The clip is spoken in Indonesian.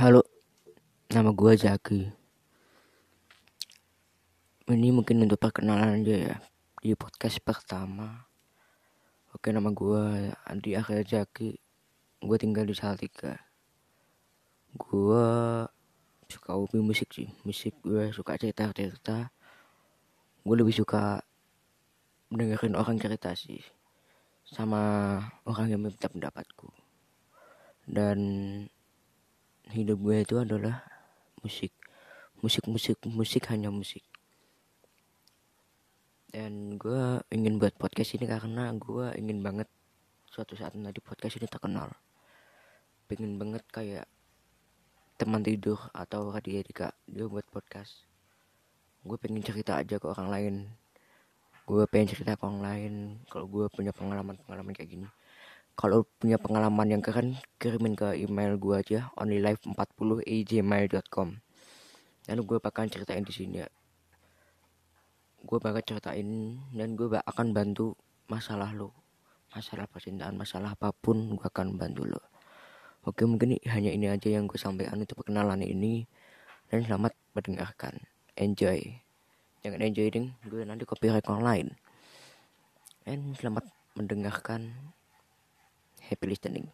Halo, nama gua Zaki. Ini mungkin untuk perkenalan aja ya di podcast pertama. Oke, nama gua Andi Akhir Zaki. Gue tinggal di Salatiga. Gua suka hobi musik sih. Musik gue suka cerita-cerita. Gue lebih suka mendengarkan orang cerita sih sama orang yang meminta pendapatku dan hidup gue itu adalah musik. Musik musik musik hanya musik. Dan gue ingin buat podcast ini karena gue ingin banget suatu saat nanti podcast ini terkenal. Pengen banget kayak teman tidur atau Radia Dika dia buat podcast. Gue pengen cerita aja ke orang lain. Gue pengen cerita ke orang lain. Kalau gue punya pengalaman pengalaman kayak gini kalau punya pengalaman yang keren kirimin ke email gue aja onlylife40 lalu gue bakal ceritain di sini ya. Gue bakal ceritain dan gue akan bantu masalah lo masalah percintaan masalah apa pun gue akan bantu lo oke mungkin hanya ini aja yang gue sampaikan untuk perkenalan ini. Dan selamat mendengarkan. Enjoy. Jangan enjoy ding. Gue nanti copyright online and selamat mendengarkan happy listening